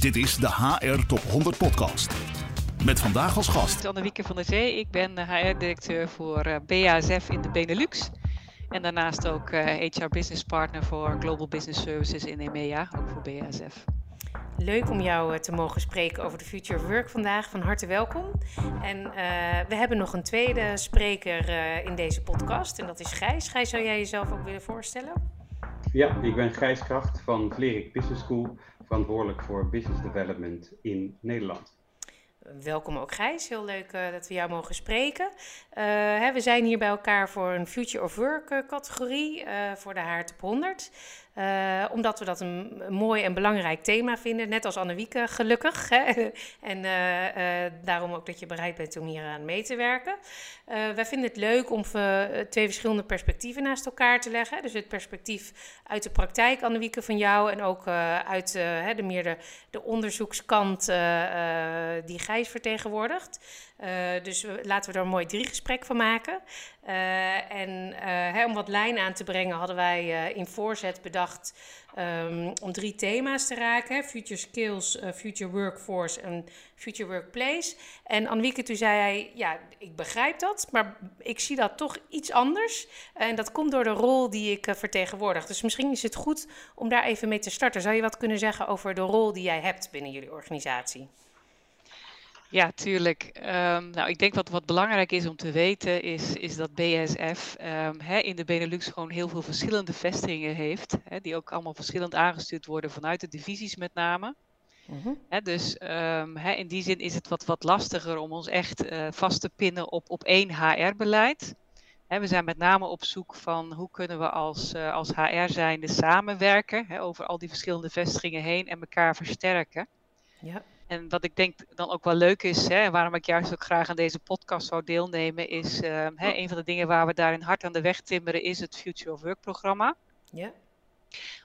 Dit is de HR Top 100 Podcast. Met vandaag als gast. Anne-Wieke van der Zee. Ik ben HR-directeur voor eh, BASF in de Benelux. En daarnaast ook HR eh, Business Partner voor Global Business Services in EMEA, ook voor BASF. Leuk om jou eh, te mogen spreken over de Future of Work vandaag. Van harte welkom. En we hebben nog een tweede spreker in deze podcast en dat is Gijs. Gijs, zou jij jezelf ook willen voorstellen? Ja, ik ben Gijs Kracht van Vlerik Business School verantwoordelijk voor business development in Nederland. Welkom ook Gijs, heel leuk uh, dat we jou mogen spreken. Uh, hè, we zijn hier bij elkaar voor een Future of Work uh, categorie voor de Haart op 100. Uh, omdat we dat een, mooi en belangrijk thema vinden, net als Annewieke, gelukkig. Hè? en uh, uh, daarom ook dat je bereid bent om hier aan mee te werken. wij vinden het leuk om twee verschillende perspectieven naast elkaar te leggen. Dus het perspectief uit de praktijk, Annewieke, van jou. En ook uit de, meer de, de onderzoekskant die Gijs vertegenwoordigt. Dus laten we er een mooi drie gesprek van maken. en hè, om wat lijn aan te brengen hadden wij in voorzet bedacht um, om drie thema's te raken: future skills, future workforce en future workplace. En Anwieke, toen zei hij: Ja, ik begrijp dat, maar ik zie dat toch iets anders. En dat komt door de rol die ik vertegenwoordig. Dus misschien is het goed om daar even mee te starten. Zou je wat kunnen zeggen over de rol die jij hebt binnen jullie organisatie? Ja, tuurlijk. Um, nou, ik denk wat, wat belangrijk is om te weten, is, is dat BSF um, ehm, hè, in de Benelux gewoon heel veel verschillende vestigingen heeft. Hè, die ook allemaal verschillend aangestuurd worden vanuit de divisies met name. Mm dus um, in die zin is het wat, wat lastiger om ons echt uh, vast te pinnen op, op één HR-beleid. we zijn met name op zoek van hoe kunnen we als, uh, als HR zijnde samenwerken over al die verschillende vestigingen heen en elkaar versterken. Ja. En wat ik denk dan ook wel leuk is, hè, waarom ik juist ook graag aan deze podcast zou deelnemen, is uh, hè, een van de dingen waar we daarin hard aan de weg timmeren, is het Future of Work programma. Ja.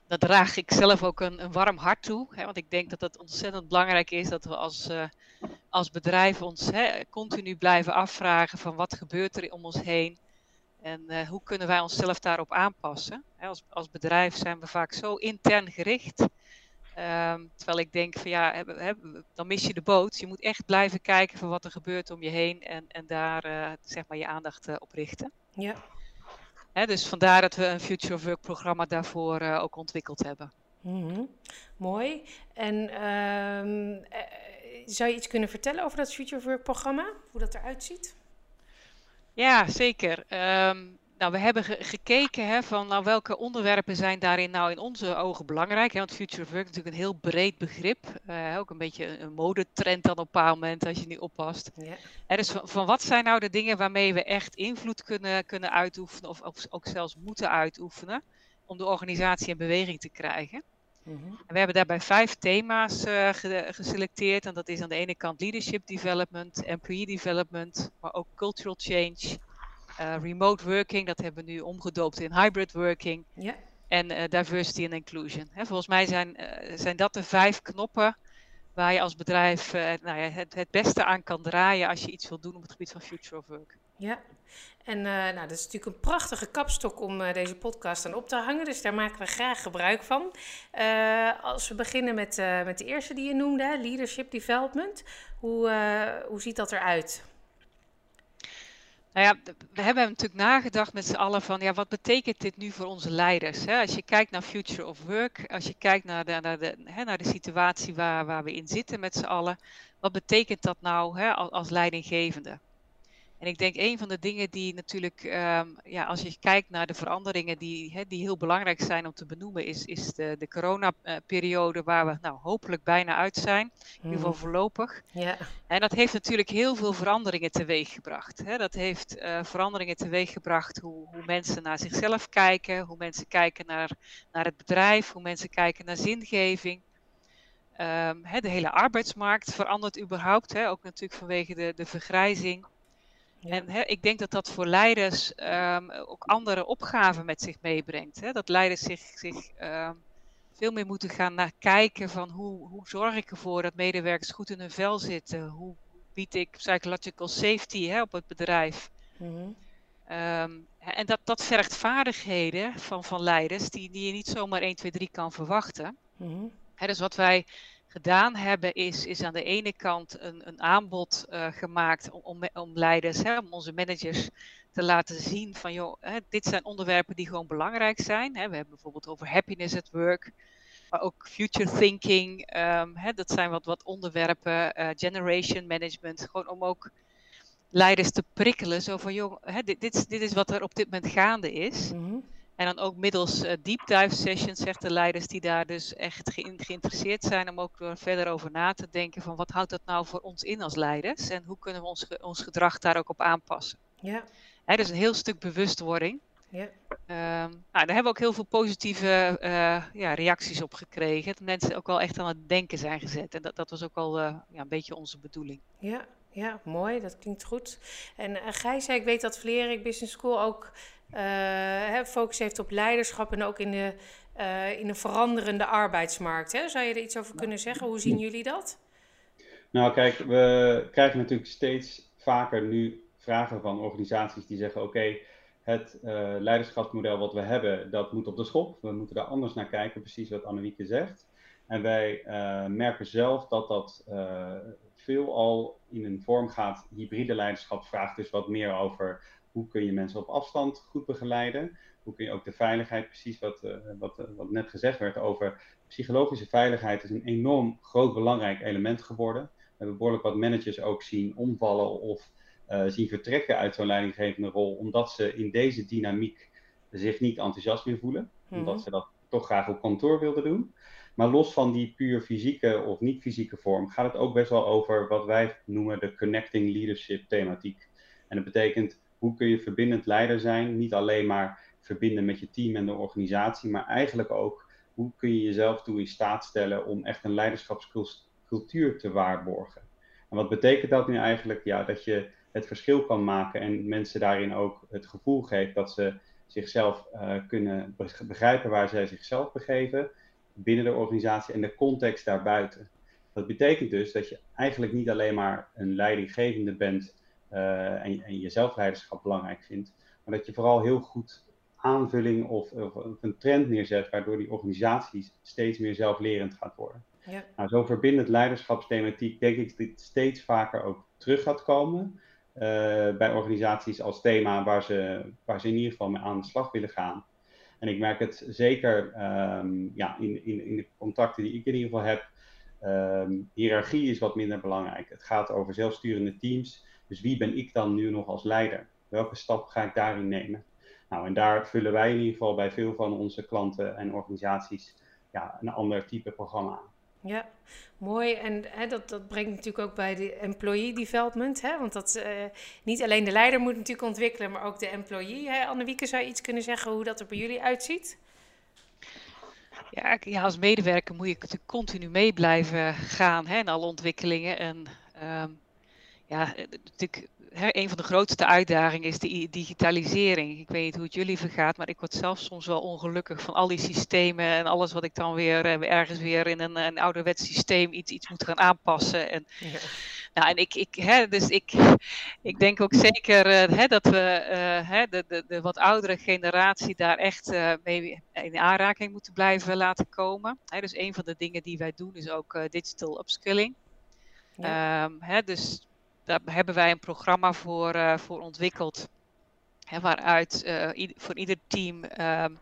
Dat draag ik zelf ook een, een warm hart toe, hè, want ik denk dat het ontzettend belangrijk is dat we als, uh, als bedrijf ons hè, continu blijven afvragen van wat gebeurt er om ons heen en uh, hoe kunnen wij onszelf daarop aanpassen. Hè, als, als bedrijf zijn we vaak zo intern gericht Um, terwijl ik denk van ja, dan mis je de boot. Je moet echt blijven kijken van wat er gebeurt om je heen en, en daar uh, zeg maar je aandacht uh, op richten. Ja. Hè, dus vandaar dat we een Future of Work programma daarvoor uh, ook ontwikkeld hebben. Mm -hmm. Mooi. En um, zou je iets kunnen vertellen over dat Future of Work programma? Hoe dat eruit ziet? Ja, zeker. Um, nou, we hebben gekeken hè, van nou, welke onderwerpen zijn daarin nou in onze ogen belangrijk. Hè? Want Future of Work is natuurlijk een heel breed begrip. Uh, ook een beetje een, modetrend dan op een bepaald moment als je niet oppast. Ja. dus van, van, wat zijn nou de dingen waarmee we echt invloed kunnen, kunnen uitoefenen of, of ook zelfs moeten uitoefenen om de organisatie in beweging te krijgen. Mm -hmm. en we hebben daarbij vijf thema's uh, geselecteerd. En dat is aan de ene kant leadership development, employee development, maar ook cultural change, uh, remote working, dat hebben we nu omgedoopt in hybrid working. Ja. En uh, diversity and inclusion. Hè, volgens mij zijn, uh, zijn dat de vijf knoppen waar je als bedrijf nou ja, het, het beste aan kan draaien als je iets wil doen op het gebied van future of work. Ja, en nou, dat is natuurlijk een prachtige kapstok om deze podcast aan op te hangen. Dus daar maken we graag gebruik van. als we beginnen met, met de eerste die je noemde, leadership development. Hoe, hoe ziet dat eruit? Nou ja, we hebben natuurlijk nagedacht met z'n allen van, ja, wat betekent dit nu voor onze leiders? Hè? Als je kijkt naar Future of Work, als je kijkt naar de, naar de, hè, naar de situatie waar, waar we in zitten met z'n allen, wat betekent dat nou hè, als, als leidinggevende? En ik denk een van de dingen die natuurlijk, um, ja, als je kijkt naar de veranderingen die, die heel belangrijk zijn om te benoemen, is, is de, de coronaperiode waar we nou hopelijk bijna uit zijn, in ieder geval hmm. voorlopig. Ja. En dat heeft natuurlijk heel veel veranderingen teweeggebracht. Hè. Dat heeft uh, veranderingen teweeggebracht hoe, hoe mensen naar zichzelf kijken, hoe mensen kijken naar, naar het bedrijf, hoe mensen kijken naar zingeving. Um, hè, de hele arbeidsmarkt verandert überhaupt, ook natuurlijk vanwege de, de vergrijzing. En hè, ik denk dat dat voor leiders um, ook andere opgaven met zich meebrengt. Hè? Dat leiders zich, zich um, veel meer moeten gaan naar kijken van hoe, hoe zorg ik ervoor dat medewerkers goed in hun vel zitten? Hoe bied ik psychological safety hè, op het bedrijf? Mm -hmm. um, en dat, dat vergt vaardigheden van, van leiders die, die je niet zomaar 1, 2, 3 kan verwachten. Mm -hmm. hè, dus wat wij gedaan hebben, is, is aan de ene kant een, een aanbod uh, gemaakt om, om, leiders, hè, om onze managers te laten zien van joh, hè, dit zijn onderwerpen die gewoon belangrijk zijn. Hè. We hebben bijvoorbeeld over happiness at work, maar ook future thinking. Um, hè, dat zijn wat, wat onderwerpen, uh, generation management, gewoon om ook leiders te prikkelen. Zo van joh, dit, dit, dit, is wat er op dit moment gaande is. -hmm. En dan ook middels uh, deep dive sessions, zegt de leiders die daar dus echt ge geïnteresseerd zijn om ook er verder over na te denken van wat houdt dat nou voor ons in als leiders en hoe kunnen we ons, ge ons gedrag daar ook op aanpassen. Ja. Hè, dus een heel stuk bewustwording. Ja. Um, nou, daar hebben we ook heel veel positieve uh, ja, reacties op gekregen. Dat mensen ook wel echt aan het denken zijn gezet. En dat, dat was ook al uh, ja, een beetje onze bedoeling. Ja, ja, mooi. Dat klinkt goed. En uh, Gijs, ik weet dat Vlerik Business School ook uh, focus heeft op leiderschap en ook in de, uh, in een veranderende arbeidsmarkt. Hè? Zou je er iets over kunnen zeggen? Hoe zien jullie dat? Nou, kijk, we krijgen natuurlijk steeds vaker nu vragen van organisaties die zeggen: oké, okay, het uh, leiderschapsmodel wat we hebben, dat moet op de schop. We moeten daar anders naar kijken, precies wat Annemieke zegt. En wij merken zelf dat dat veelal in een vorm gaat. Hybride leiderschap vraagt dus wat meer over hoe kun je mensen op afstand goed begeleiden? Hoe kun je ook de veiligheid, precies wat, uh, wat, uh, wat net gezegd werd over psychologische veiligheid, is een enorm groot belangrijk element geworden. We hebben behoorlijk wat managers ook zien omvallen of uh, zien vertrekken uit zo'n leidinggevende rol, omdat ze in deze dynamiek zich niet enthousiast meer voelen. Mm-hmm. Omdat ze dat toch graag op kantoor wilden doen. Maar los van die puur fysieke of niet fysieke vorm, gaat het ook best wel over wat wij noemen de connecting leadership thematiek. En dat betekent hoe kun je verbindend leider zijn? Niet alleen maar verbinden met je team en de organisatie, maar eigenlijk ook hoe kun je jezelf toe in staat stellen om echt een leiderschapscultuur te waarborgen. En wat betekent dat nu eigenlijk? Ja, dat je het verschil kan maken en mensen daarin ook het gevoel geeft dat ze zichzelf uh, kunnen begrijpen waar zij zichzelf begeven binnen de organisatie en de context daarbuiten. Dat betekent dus dat je eigenlijk niet alleen maar een leidinggevende bent en, en je zelfleiderschap belangrijk vindt. Maar dat je vooral heel goed aanvulling of, of, een trend neerzet, waardoor die organisatie steeds meer zelflerend gaat worden. Ja. Nou, zo'n verbindend leiderschapsthematiek denk ik dat steeds vaker ook terug gaat komen uh, bij organisaties als thema waar ze, waar ze in ieder geval mee aan de slag willen gaan. En ik merk het zeker um, ja, in, in, in de contacten die ik in ieder geval heb. Um, hiërarchie is wat minder belangrijk. Het gaat over zelfsturende teams. Dus wie ben ik dan nu nog als leider? Welke stap ga ik daarin nemen? Nou, en daar vullen wij in ieder geval bij veel van onze klanten en organisaties ja, een ander type programma aan. Ja, mooi. En hè, dat, dat brengt natuurlijk ook bij de employee development. Hè? Want dat, uh, niet alleen de leider moet natuurlijk ontwikkelen, maar ook de employee. Hè? Annewieke, zou je iets kunnen zeggen hoe dat er bij jullie uitziet? Ja, ja als medewerker moet je natuurlijk continu mee blijven gaan hè, in alle ontwikkelingen. En um, ja, natuurlijk een van de grootste uitdagingen is de digitalisering. Ik weet niet hoe het jullie vergaat, maar ik word zelf soms wel ongelukkig van al die systemen en alles wat ik dan weer uh, ergens weer in een, een ouderwets systeem iets, iets moet gaan aanpassen. En, ja. Nou, en ik, ik, hè, dus ik, ik denk ook zeker uh, hè, dat we uh, hè, de, de, de wat oudere generatie daar echt mee in aanraking moeten blijven laten komen. Hè, dus een van de dingen die wij doen is ook digital upskilling. Ja. Um, hè, dus daar hebben wij een programma voor, uh, voor ontwikkeld. Hè, waaruit uh, voor ieder team um,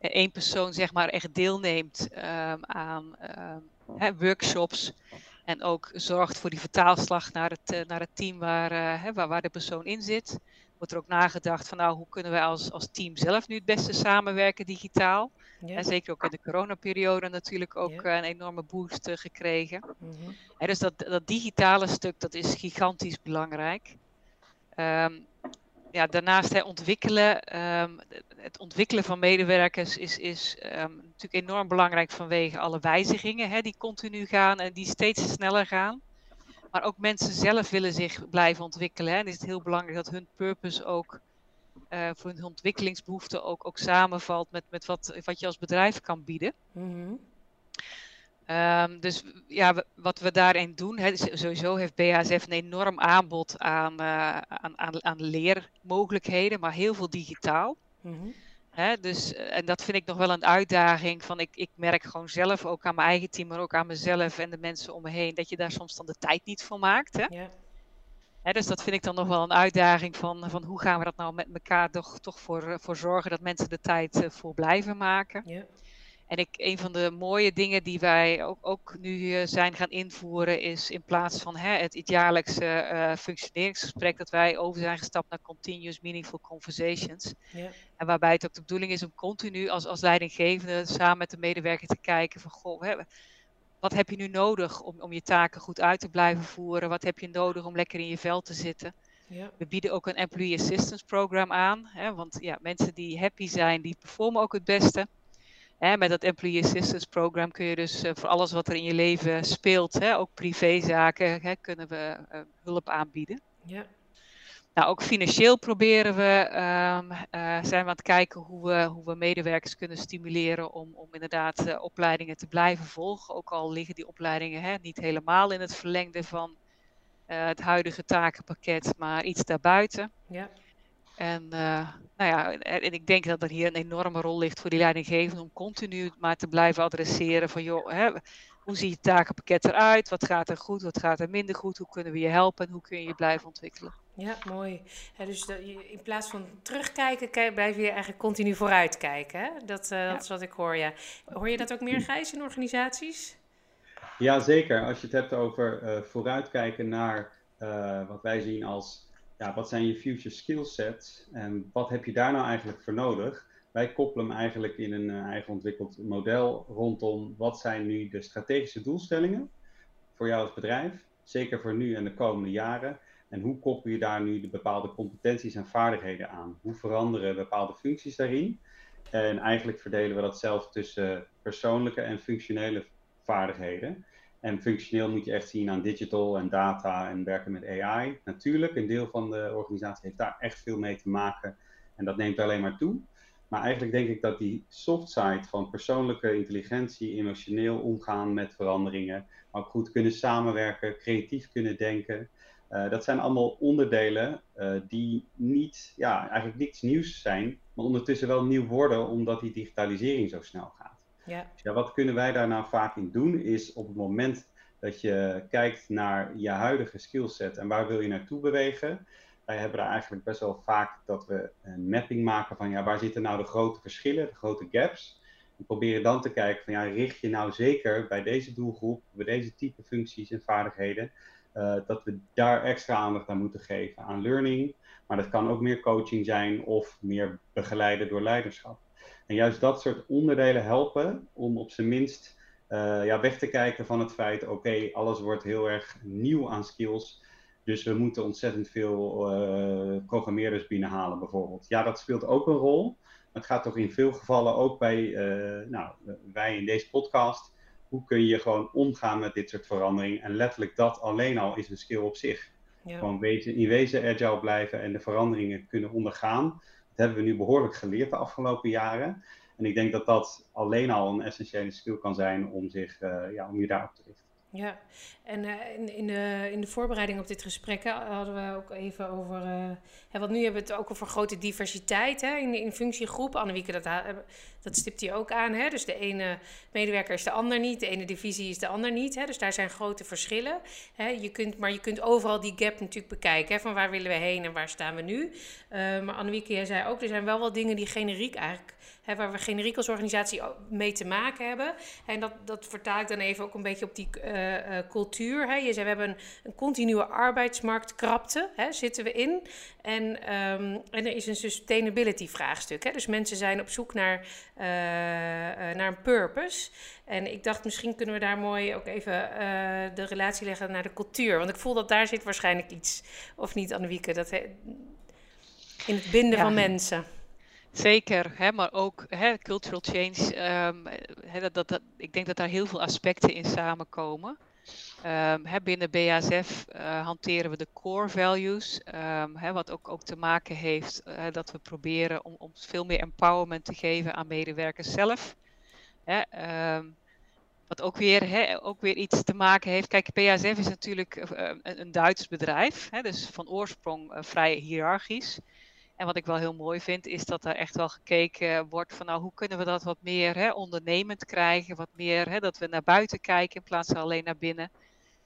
één persoon zeg maar echt deelneemt um, aan um, hè, workshops. En ook zorgt voor die vertaalslag naar het, uh, naar het team waar, hè, waar, waar de persoon in zit. Wordt er ook nagedacht van nou, hoe kunnen wij als, als team zelf nu het beste samenwerken digitaal. Ja. En zeker ook in de coronaperiode natuurlijk ook ja. een enorme boost gekregen. Mm -hmm. en dus dat, dat digitale stuk, dat is gigantisch belangrijk. Um, ja, daarnaast hè, ontwikkelen, um, het ontwikkelen van medewerkers is, is um, natuurlijk enorm belangrijk vanwege alle wijzigingen hè, die continu gaan en die steeds sneller gaan. Maar ook mensen zelf willen zich blijven ontwikkelen. Hè. En is het heel belangrijk dat hun purpose ook uh, voor hun ontwikkelingsbehoeften ook, ook samenvalt met, met wat, wat je als bedrijf kan bieden. -hmm. Um, dus ja, wat we daarin doen, sowieso heeft BASF een enorm aanbod aan, uh, aan, aan, aan leermogelijkheden, maar heel veel digitaal. Mm -hmm. Hè, dus, eh, en dat vind ik nog wel een uitdaging. Van ik, ik merk gewoon zelf, ook aan mijn eigen team, maar ook aan mezelf en de mensen om me heen, dat je daar soms dan de tijd niet voor maakt. Hè? Dus dat vind ik dan nog wel een uitdaging van, van hoe gaan we dat nou met elkaar toch, toch voor, eh, voor zorgen dat mensen de tijd voor blijven maken. Ja. En ik, een van de mooie dingen die wij ook, ook nu zijn gaan invoeren, is in plaats van hè, het, jaarlijkse uh, functioneringsgesprek, dat wij over zijn gestapt naar continuous meaningful conversations. Ja. En waarbij het ook de bedoeling is om continu als, als leidinggevende samen met de medewerker te kijken van goh, hè, wat heb je nu nodig om, om je taken goed uit te blijven voeren? Wat heb je nodig om lekker in je vel te zitten? Ja. We bieden ook een Employee Assistance Program aan, hè, want ja, mensen die happy zijn, die performen ook het beste. Hè, met dat Employee Assistance Program kun je dus uh, voor alles wat er in je leven speelt, hè, ook privézaken, hè, kunnen we uh, hulp aanbieden. Ja. Nou, ook financieel proberen we, um, uh, zijn we aan het kijken hoe we, hoe we medewerkers kunnen stimuleren om, om inderdaad opleidingen te blijven volgen. Ook al liggen die opleidingen hè, niet helemaal in het verlengde van het huidige takenpakket, maar iets daarbuiten. Ja. En, uh, nou ja, en ik denk dat er hier een enorme rol ligt voor die leidinggevenden om continu maar te blijven adresseren van joh, hè, hoe ziet het takenpakket eruit? Wat gaat er goed? Wat gaat er minder goed? Hoe kunnen we je helpen? En hoe kun je je blijven ontwikkelen? Ja, mooi. Ja, dus dat je, in plaats van terugkijken, kijk, blijf je eigenlijk continu vooruitkijken. Hè? Dat, uh, ja. dat is wat ik hoor, ja. Hoor je dat ook meer, Gijs, in organisaties? Ja, zeker. Als je het hebt over uh, vooruitkijken naar uh, wat wij zien als ja, wat zijn je future skill sets en wat heb je daar nou eigenlijk voor nodig? Wij koppelen hem eigenlijk in een uh, eigen ontwikkeld model rondom wat zijn nu de strategische doelstellingen voor jou als bedrijf, zeker voor nu en de komende jaren. En hoe koppel je daar nu de bepaalde competenties en vaardigheden aan? Hoe veranderen bepaalde functies daarin? En eigenlijk verdelen we dat zelf tussen persoonlijke en functionele vaardigheden. En functioneel moet je echt zien aan digital en data en werken met AI. Natuurlijk, een deel van de organisatie heeft daar echt veel mee te maken. En dat neemt alleen maar toe. Maar eigenlijk denk ik dat die soft side van persoonlijke intelligentie, emotioneel omgaan met veranderingen, maar ook goed kunnen samenwerken, creatief kunnen denken. Uh, dat zijn allemaal onderdelen uh, die niet, ja, eigenlijk niets nieuws zijn, maar ondertussen wel nieuw worden omdat die digitalisering zo snel gaat. Ja. Dus ja, wat kunnen wij daar nou vaak in doen, is op het moment dat je kijkt naar je huidige skillset en waar wil je naartoe bewegen. Wij hebben daar eigenlijk best wel vaak dat we een mapping maken van ja, waar zitten nou de grote verschillen, de grote gaps. En proberen dan te kijken van ja, richt je nou zeker bij deze doelgroep, bij deze type functies en vaardigheden, uh, dat we daar extra aandacht aan moeten geven aan learning. Maar dat kan ook meer coaching zijn of meer begeleiden door leiderschap. En juist dat soort onderdelen helpen om op zijn minst uh, ja, weg te kijken van het feit, oké, okay, alles wordt heel erg nieuw aan skills. Dus we moeten ontzettend veel uh, programmeerders binnenhalen bijvoorbeeld. Ja, dat speelt ook een rol. Het gaat toch in veel gevallen ook bij, uh, nou, wij in deze podcast. Hoe kun je gewoon omgaan met dit soort veranderingen? En letterlijk dat alleen al is een skill op zich. Ja. Gewoon wezen, in wezen agile blijven en de veranderingen kunnen ondergaan. Dat hebben we nu behoorlijk geleerd de afgelopen jaren. En ik denk dat dat alleen al een essentiële skill kan zijn om, zich, uh, ja, om je daarop te richten. Ja, en uh, in, in, de, in de voorbereiding op dit gesprek hè, hadden we ook even over. Uh, hè, want nu hebben we het ook over grote diversiteit hè, in, in functiegroepen. Annewieke, dat, dat stipt hij ook aan. Hè? Dus de ene medewerker is de ander niet, de ene divisie is de ander niet. Hè? Dus daar zijn grote verschillen. Hè? Je kunt, maar je kunt overal die gap natuurlijk bekijken. Hè? Van waar willen we heen en waar staan we nu. Uh, maar Annewieke, jij zei ook, er zijn wel wat dingen die generiek eigenlijk. Hè, waar we generiek als organisatie mee te maken hebben. En dat, dat vertaal ik dan even ook een beetje op die uh, uh, cultuur. Hè. Je zei, we hebben een, een continue arbeidsmarktkrapte, hè, zitten we in. En, um, en er is een sustainability vraagstuk. Hè. Dus mensen zijn op zoek naar, uh, naar een purpose. En ik dacht, misschien kunnen we daar mooi ook even de relatie leggen naar de cultuur. Want ik voel dat daar zit waarschijnlijk iets, of niet, Annewieke, dat in het binden ja. van mensen. Zeker, hè, maar ook hè, cultural change. Um, hè, dat, dat, dat, ik denk dat daar heel veel aspecten in samenkomen. Hè, binnen BASF uh, hanteren we de core values, hè, wat ook, ook te maken heeft uh, dat we proberen om, om veel meer empowerment te geven aan medewerkers zelf. Hè, wat ook weer, ook weer iets te maken heeft. Kijk, BASF is natuurlijk uh, een, een Duits bedrijf, dus van oorsprong vrij hiërarchisch. En wat ik wel heel mooi vind, is dat er echt wel gekeken wordt van nou, hoe kunnen we dat wat meer ondernemend krijgen, wat meer dat we naar buiten kijken in plaats van alleen naar binnen.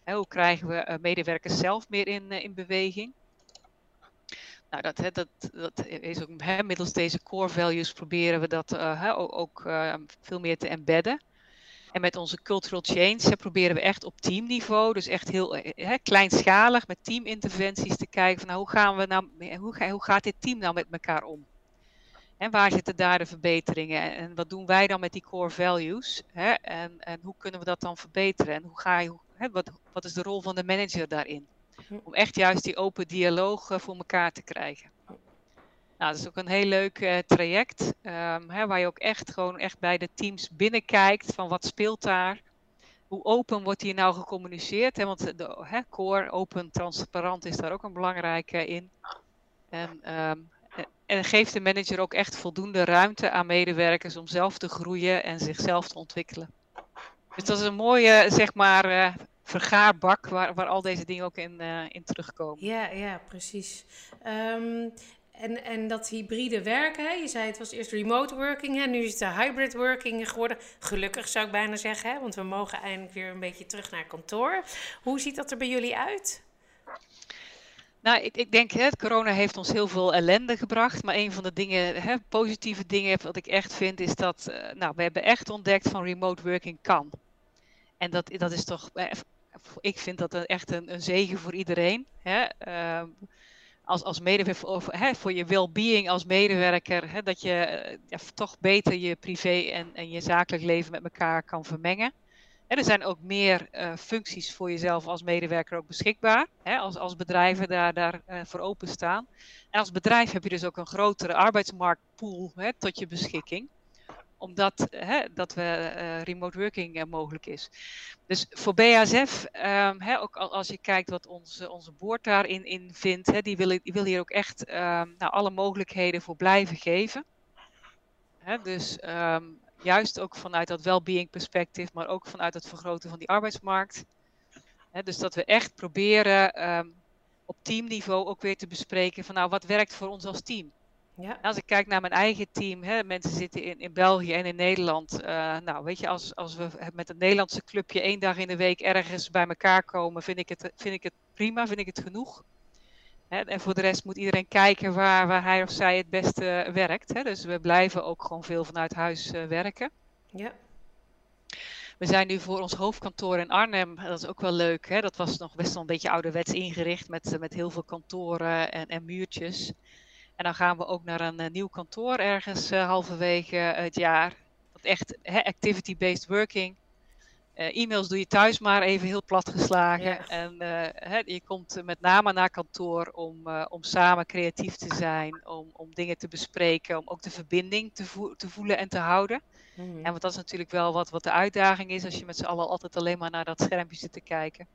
Hè, hoe krijgen we medewerkers zelf meer in, in beweging? Nou, dat, hè, dat, dat is ook hè, middels deze core values proberen we dat uh, ook, uh, veel meer te embedden. En met onze cultural change proberen we echt op teamniveau, dus echt heel hè, kleinschalig met teaminterventies te kijken van nou, hoe, gaan we nou, hoe, hoe gaat dit team nou met elkaar om? En waar zitten daar de verbeteringen? En wat doen wij dan met die core values? Hè? En, en hoe kunnen we dat dan verbeteren? En hoe ga je, hè, wat, wat is de rol van de manager daarin? Om echt juist die open dialoog eh, voor elkaar te krijgen. Nou, dat is ook een heel leuk uh, traject, um, hè, waar je ook echt gewoon echt bij de teams binnenkijkt van wat speelt daar. Hoe open wordt hier nou gecommuniceerd? Hè? Want de hè, core, open, transparant is daar ook een belangrijke in. En, um, en geeft de manager ook echt voldoende ruimte aan medewerkers om zelf te groeien en zichzelf te ontwikkelen. Dus dat is een mooie, zeg maar, uh, vergaarbak waar, waar al deze dingen ook in, uh, in terugkomen. Ja, ja, precies. Um, en, en dat hybride werken, hè? je zei het was eerst remote working, hè? nu is het hybrid working geworden. Gelukkig zou ik bijna zeggen, hè? want we mogen eindelijk weer een beetje terug naar kantoor. Hoe ziet dat er bij jullie uit? Nou, ik, ik denk, hè, corona heeft ons heel veel ellende gebracht. Maar een van de dingen, hè, positieve dingen, wat ik echt vind, is dat uh, nou, we hebben echt ontdekt van remote working kan. En dat, dat is toch, eh, ik vind dat echt een, zegen voor iedereen. Hè? Uh, als, als medewerker, hè, voor je well-being als medewerker, hè, dat je ja, toch beter je privé en, en je zakelijk leven met elkaar kan vermengen. En er zijn ook meer uh, functies voor jezelf als medewerker ook beschikbaar. Hè, als, als bedrijven daar, daar voor openstaan. En als bedrijf heb je dus ook een grotere arbeidsmarktpool hè, tot je beschikking omdat hè, dat we, uh, remote working uh, mogelijk is. Dus voor BASF, ehm, hè, ook als je kijkt wat onze, onze board daarin in vindt, hè, die, wil, die wil hier ook echt um, nou, alle mogelijkheden voor blijven geven. Hè, dus um, juist ook vanuit dat well-being perspectief, maar ook vanuit het vergroten van die arbeidsmarkt. Hè, dus dat we echt proberen op teamniveau ook weer te bespreken van nou wat werkt voor ons als team. Ja. Als ik kijk naar mijn eigen team, hè, mensen zitten in, in België en in Nederland. Uh, nou, weet je, als, als we met het Nederlandse clubje één dag in de week ergens bij elkaar komen, vind ik het, vind ik het prima, vind ik het genoeg. Hè, en voor de rest moet iedereen kijken waar, waar hij of zij het beste werkt. Hè. Dus we blijven ook gewoon veel vanuit huis uh, werken. Ja. We zijn nu voor ons hoofdkantoor in Arnhem, dat is ook wel leuk. Hè? Dat was nog best wel een beetje ouderwets ingericht met, met heel veel kantoren en, en muurtjes. En dan gaan we ook naar een uh, nieuw kantoor ergens uh, halverwege het jaar. Dat echt activity-based working. Uh, e-mails doe je thuis maar even heel plat geslagen. Ja. En he, je komt met name naar kantoor om, om samen creatief te zijn, om, om dingen te bespreken, om ook de verbinding te, vo te voelen en te houden. Mm -hmm. En want dat is natuurlijk wel wat, wat de uitdaging is als je met z'n allen altijd alleen maar naar dat schermpje zit te kijken.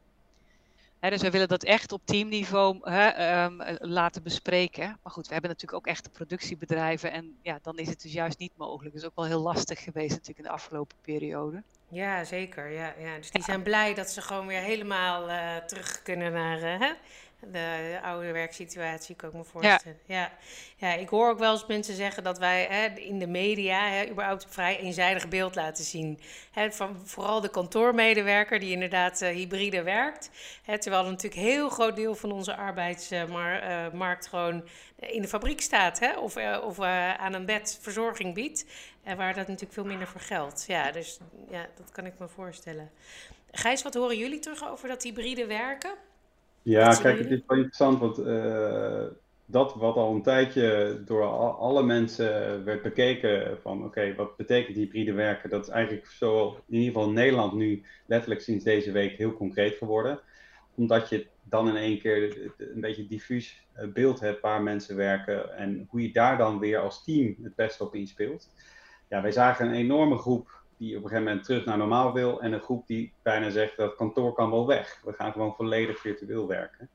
He, dus we willen dat echt op teamniveau he, um, laten bespreken. Maar goed, we hebben natuurlijk ook echte productiebedrijven. En ja, dan is het dus juist niet mogelijk. Dat is ook wel heel lastig geweest natuurlijk in de afgelopen periode. Ja, zeker. Ja, ja. Dus die zijn blij dat ze gewoon weer helemaal uh, terug kunnen naar uh, de oude werksituatie, kan ik me voorstellen. Ja. ja. Ja. ik hoor ook wel eens mensen zeggen dat wij hè, in de media hè, überhaupt een vrij eenzijdig beeld laten zien. Hè, van vooral de kantoormedewerker die inderdaad uh, hybride werkt. Hè, terwijl er natuurlijk een heel groot deel van onze arbeidsmarkt uh, gewoon in de fabriek staat. Hè, of uh, of aan een bed verzorging biedt. En waar dat natuurlijk veel minder voor geldt. Ja, dus ja, dat kan ik me voorstellen. Gijs, wat horen jullie terug over dat hybride werken? Ja, kijk, het is wel interessant, want uh, dat wat al een tijdje door al, alle mensen werd bekeken van oké, okay, wat betekent hybride werken? Dat is eigenlijk zo in ieder geval in Nederland nu letterlijk sinds deze week heel concreet geworden. Omdat je dan in één keer een beetje diffuus eh, beeld hebt waar mensen werken en hoe je daar dan weer als team het beste op inspeelt. Ja, wij zagen een enorme groep die op een gegeven moment terug naar normaal wil. En een groep die bijna zegt dat kantoor kan wel weg. We gaan gewoon volledig virtueel werken.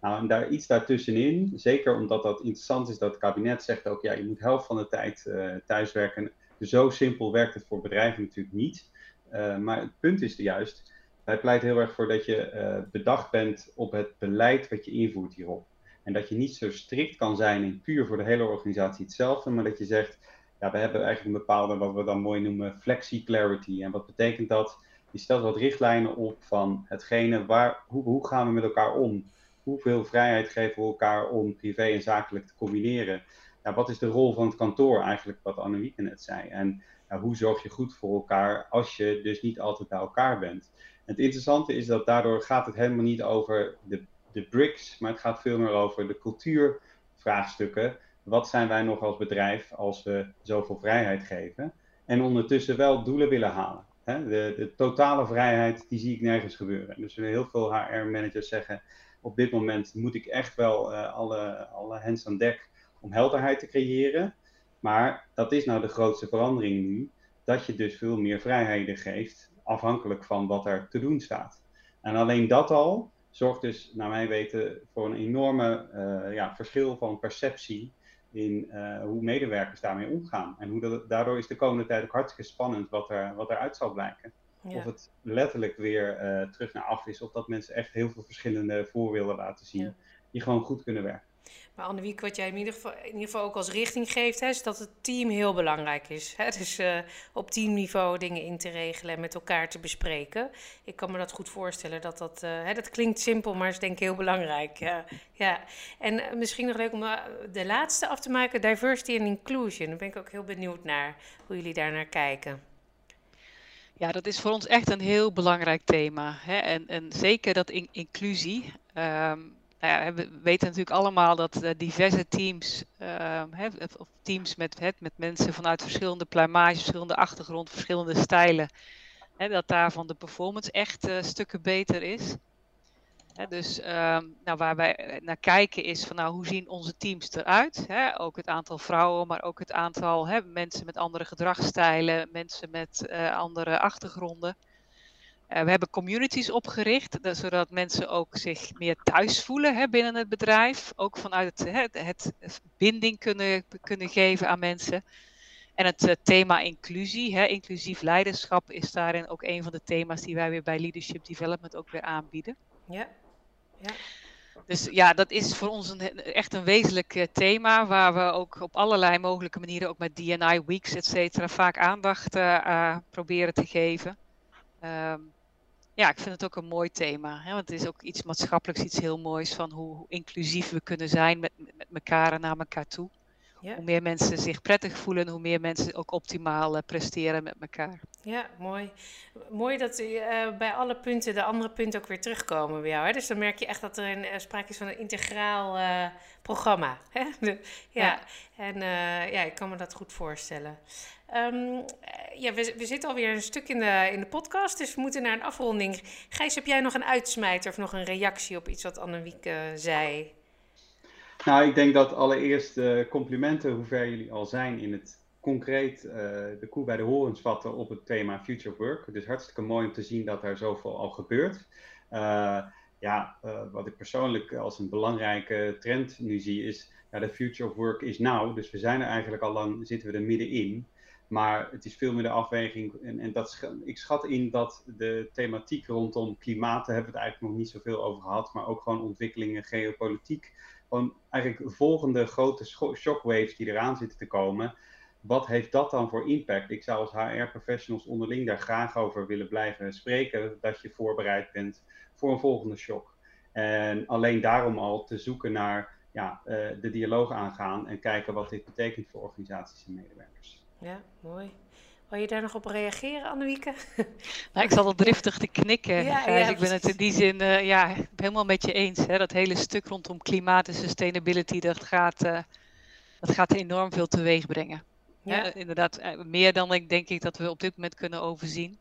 Nou, en daar iets daartussenin, zeker omdat dat interessant is dat het kabinet zegt ook, ja, je moet helft van de tijd uh, thuiswerken. Zo simpel werkt het voor bedrijven natuurlijk niet. Uh, maar het punt is juist, wij pleiten heel erg voor dat je uh, bedacht bent op het beleid wat je invoert hierop. En dat je niet zo strikt kan zijn in puur voor de hele organisatie hetzelfde, maar dat je zegt, ja, we hebben eigenlijk een bepaalde, wat we dan mooi noemen, flexi-clarity. En wat betekent dat? Je stelt wat richtlijnen op van hetgene, waar, hoe, gaan we met elkaar om? Hoeveel vrijheid geven we elkaar om privé en zakelijk te combineren? Ja, wat is de rol van het kantoor eigenlijk, wat Annemieke net zei? En hoe zorg je goed voor elkaar als je dus niet altijd bij elkaar bent? Het interessante is dat daardoor gaat het helemaal niet over de, de bricks, maar het gaat veel meer over de cultuurvraagstukken. Wat zijn wij nog als bedrijf als we zoveel vrijheid geven? En ondertussen wel doelen willen halen. Hè? De, totale vrijheid, die zie ik nergens gebeuren. Dus heel veel HR-managers zeggen, op dit moment moet ik echt wel uh, alle, alle hands aan dek om helderheid te creëren. Maar dat is nou de grootste verandering nu, dat je dus veel meer vrijheden geeft, afhankelijk van wat er te doen staat. En alleen dat al zorgt dus, naar mijn weten, voor een enorme uh, ja, verschil van perceptie in uh, hoe medewerkers daarmee omgaan. En hoe dat, daardoor is de komende tijd ook hartstikke spannend wat, er, wat eruit zal blijken. Ja. Of het letterlijk weer uh, terug naar af is, of dat mensen echt heel veel verschillende voorbeelden laten zien, ja. die gewoon goed kunnen werken. Maar Annewiek, wat jij in ieder, geval, in ieder geval ook als richting geeft, hè, is dat het team heel belangrijk is. Hè? Dus uh, op teamniveau dingen in te regelen en met elkaar te bespreken. Ik kan me dat goed voorstellen. Dat, dat, uh, hè, dat klinkt simpel, maar is denk ik heel belangrijk. Ja. ja. En uh, misschien nog leuk om de laatste af te maken, diversity and inclusion. Daar ben ik ook heel benieuwd naar, hoe jullie daar naar kijken. Ja, dat is voor ons echt een heel belangrijk thema. Hè? En, en zeker dat in, inclusie. Nou ja, we weten natuurlijk allemaal dat uh, diverse teams, uh, of teams met, met mensen vanuit verschillende pluimages, verschillende achtergrond, verschillende stijlen, dat daarvan de performance echt uh, stukken beter is. Dus um, nou, waar wij naar kijken is van nou, hoe zien onze teams eruit? Ook het aantal vrouwen, maar ook het aantal mensen met andere gedragsstijlen, mensen met andere achtergronden. Uh, we hebben communities opgericht, zodat mensen ook zich meer thuis voelen hè, binnen het bedrijf. Ook vanuit het, het, het, binding kunnen, kunnen geven aan mensen. En het uh, thema inclusie, hè, inclusief leiderschap, is daarin ook een van de thema's die wij weer bij Leadership Development ook weer aanbieden. Ja. ja. Dus ja, dat is voor ons een, echt een wezenlijk uh, thema, waar we ook op allerlei mogelijke manieren, ook met DNI Weeks, et cetera, vaak aandacht proberen te geven. Um, ja, ik vind het ook een mooi thema. Hè? Want het is ook iets maatschappelijks, iets heel moois van hoe, inclusief we kunnen zijn met, met elkaar en naar elkaar toe. Ja. Hoe meer mensen zich prettig voelen, hoe meer mensen ook optimaal uh, presteren met elkaar. Ja, mooi. Mooi dat uh, bij alle punten de andere punten ook weer terugkomen bij jou. Hè? Dus dan merk je echt dat er een, uh, sprake is van een integraal programma. Hè? De, ja. ja. en ja, ik kan me dat goed voorstellen. Um, ja, we, we zitten alweer een stuk in de, in de podcast, dus we moeten naar een afronding. Gijs, heb jij nog een uitsmijter of nog een reactie op iets wat Annemiek uh, zei? Nou, ik denk dat allereerst complimenten hoe ver jullie al zijn in het concreet uh, de koe bij de horens vatten op het thema Future Work. Is hartstikke mooi om te zien dat er zoveel al gebeurt. ja, wat ik persoonlijk als een belangrijke trend nu zie is, ja, de Future of Work is now. Dus we zijn er eigenlijk al lang, zitten we er middenin. Maar het is veel meer de afweging. En, en dat, ik schat in dat de thematiek rondom klimaat, daar hebben we het eigenlijk nog niet zoveel over gehad. Maar ook gewoon ontwikkelingen, geopolitiek. Gewoon eigenlijk de volgende grote shockwaves die eraan zitten te komen. Wat heeft dat dan voor impact? Ik zou als HR-professionals onderling daar graag over willen blijven spreken. Dat je voorbereid bent voor een volgende shock. En alleen daarom al te zoeken naar ja, uh, de dialoog aangaan en kijken wat dit betekent voor organisaties en medewerkers. Ja, mooi. Wil je daar nog op reageren, Annemieke? Nou, ik zat al driftig te knikken. Ja, ja, ik ben het in die zin uh, ja, helemaal met je eens. Hè. Dat hele stuk rondom klimaat en sustainability, dat gaat, uh, dat gaat enorm veel teweeg brengen. Ja. ja inderdaad, meer dan ik denk ik dat we op dit moment kunnen overzien.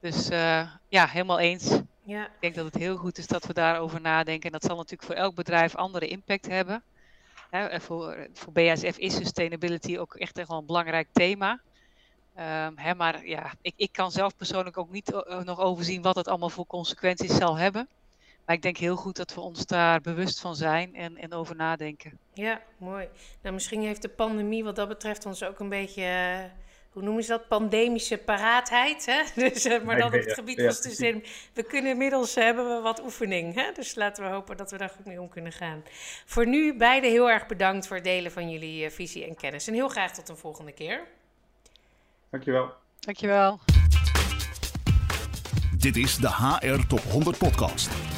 Dus ja, helemaal eens. Ja. Ik denk dat het heel goed is dat we daarover nadenken. En dat zal natuurlijk voor elk bedrijf andere impact hebben. Hè, voor, voor BASF is sustainability ook echt, echt wel een belangrijk thema. Um, hè, maar ja, ik, ik kan zelf persoonlijk ook niet uh, nog overzien wat het allemaal voor consequenties zal hebben. Maar ik denk heel goed dat we ons daar bewust van zijn en, en over nadenken. Ja, mooi. Nou, misschien heeft de pandemie wat dat betreft ons ook een beetje uh, hoe noemen ze dat, pandemische paraatheid. Hè? Dus, uh, maar dan op het gebied van studeren. We kunnen inmiddels, uh, hebben we wat oefening. Hè? Dus laten we hopen dat we daar goed mee om kunnen gaan. Voor nu beide heel erg bedankt voor het delen van jullie uh, visie en kennis. En heel graag tot een volgende keer. Dankjewel. Dankjewel. Dit is de HR Top 100 podcast.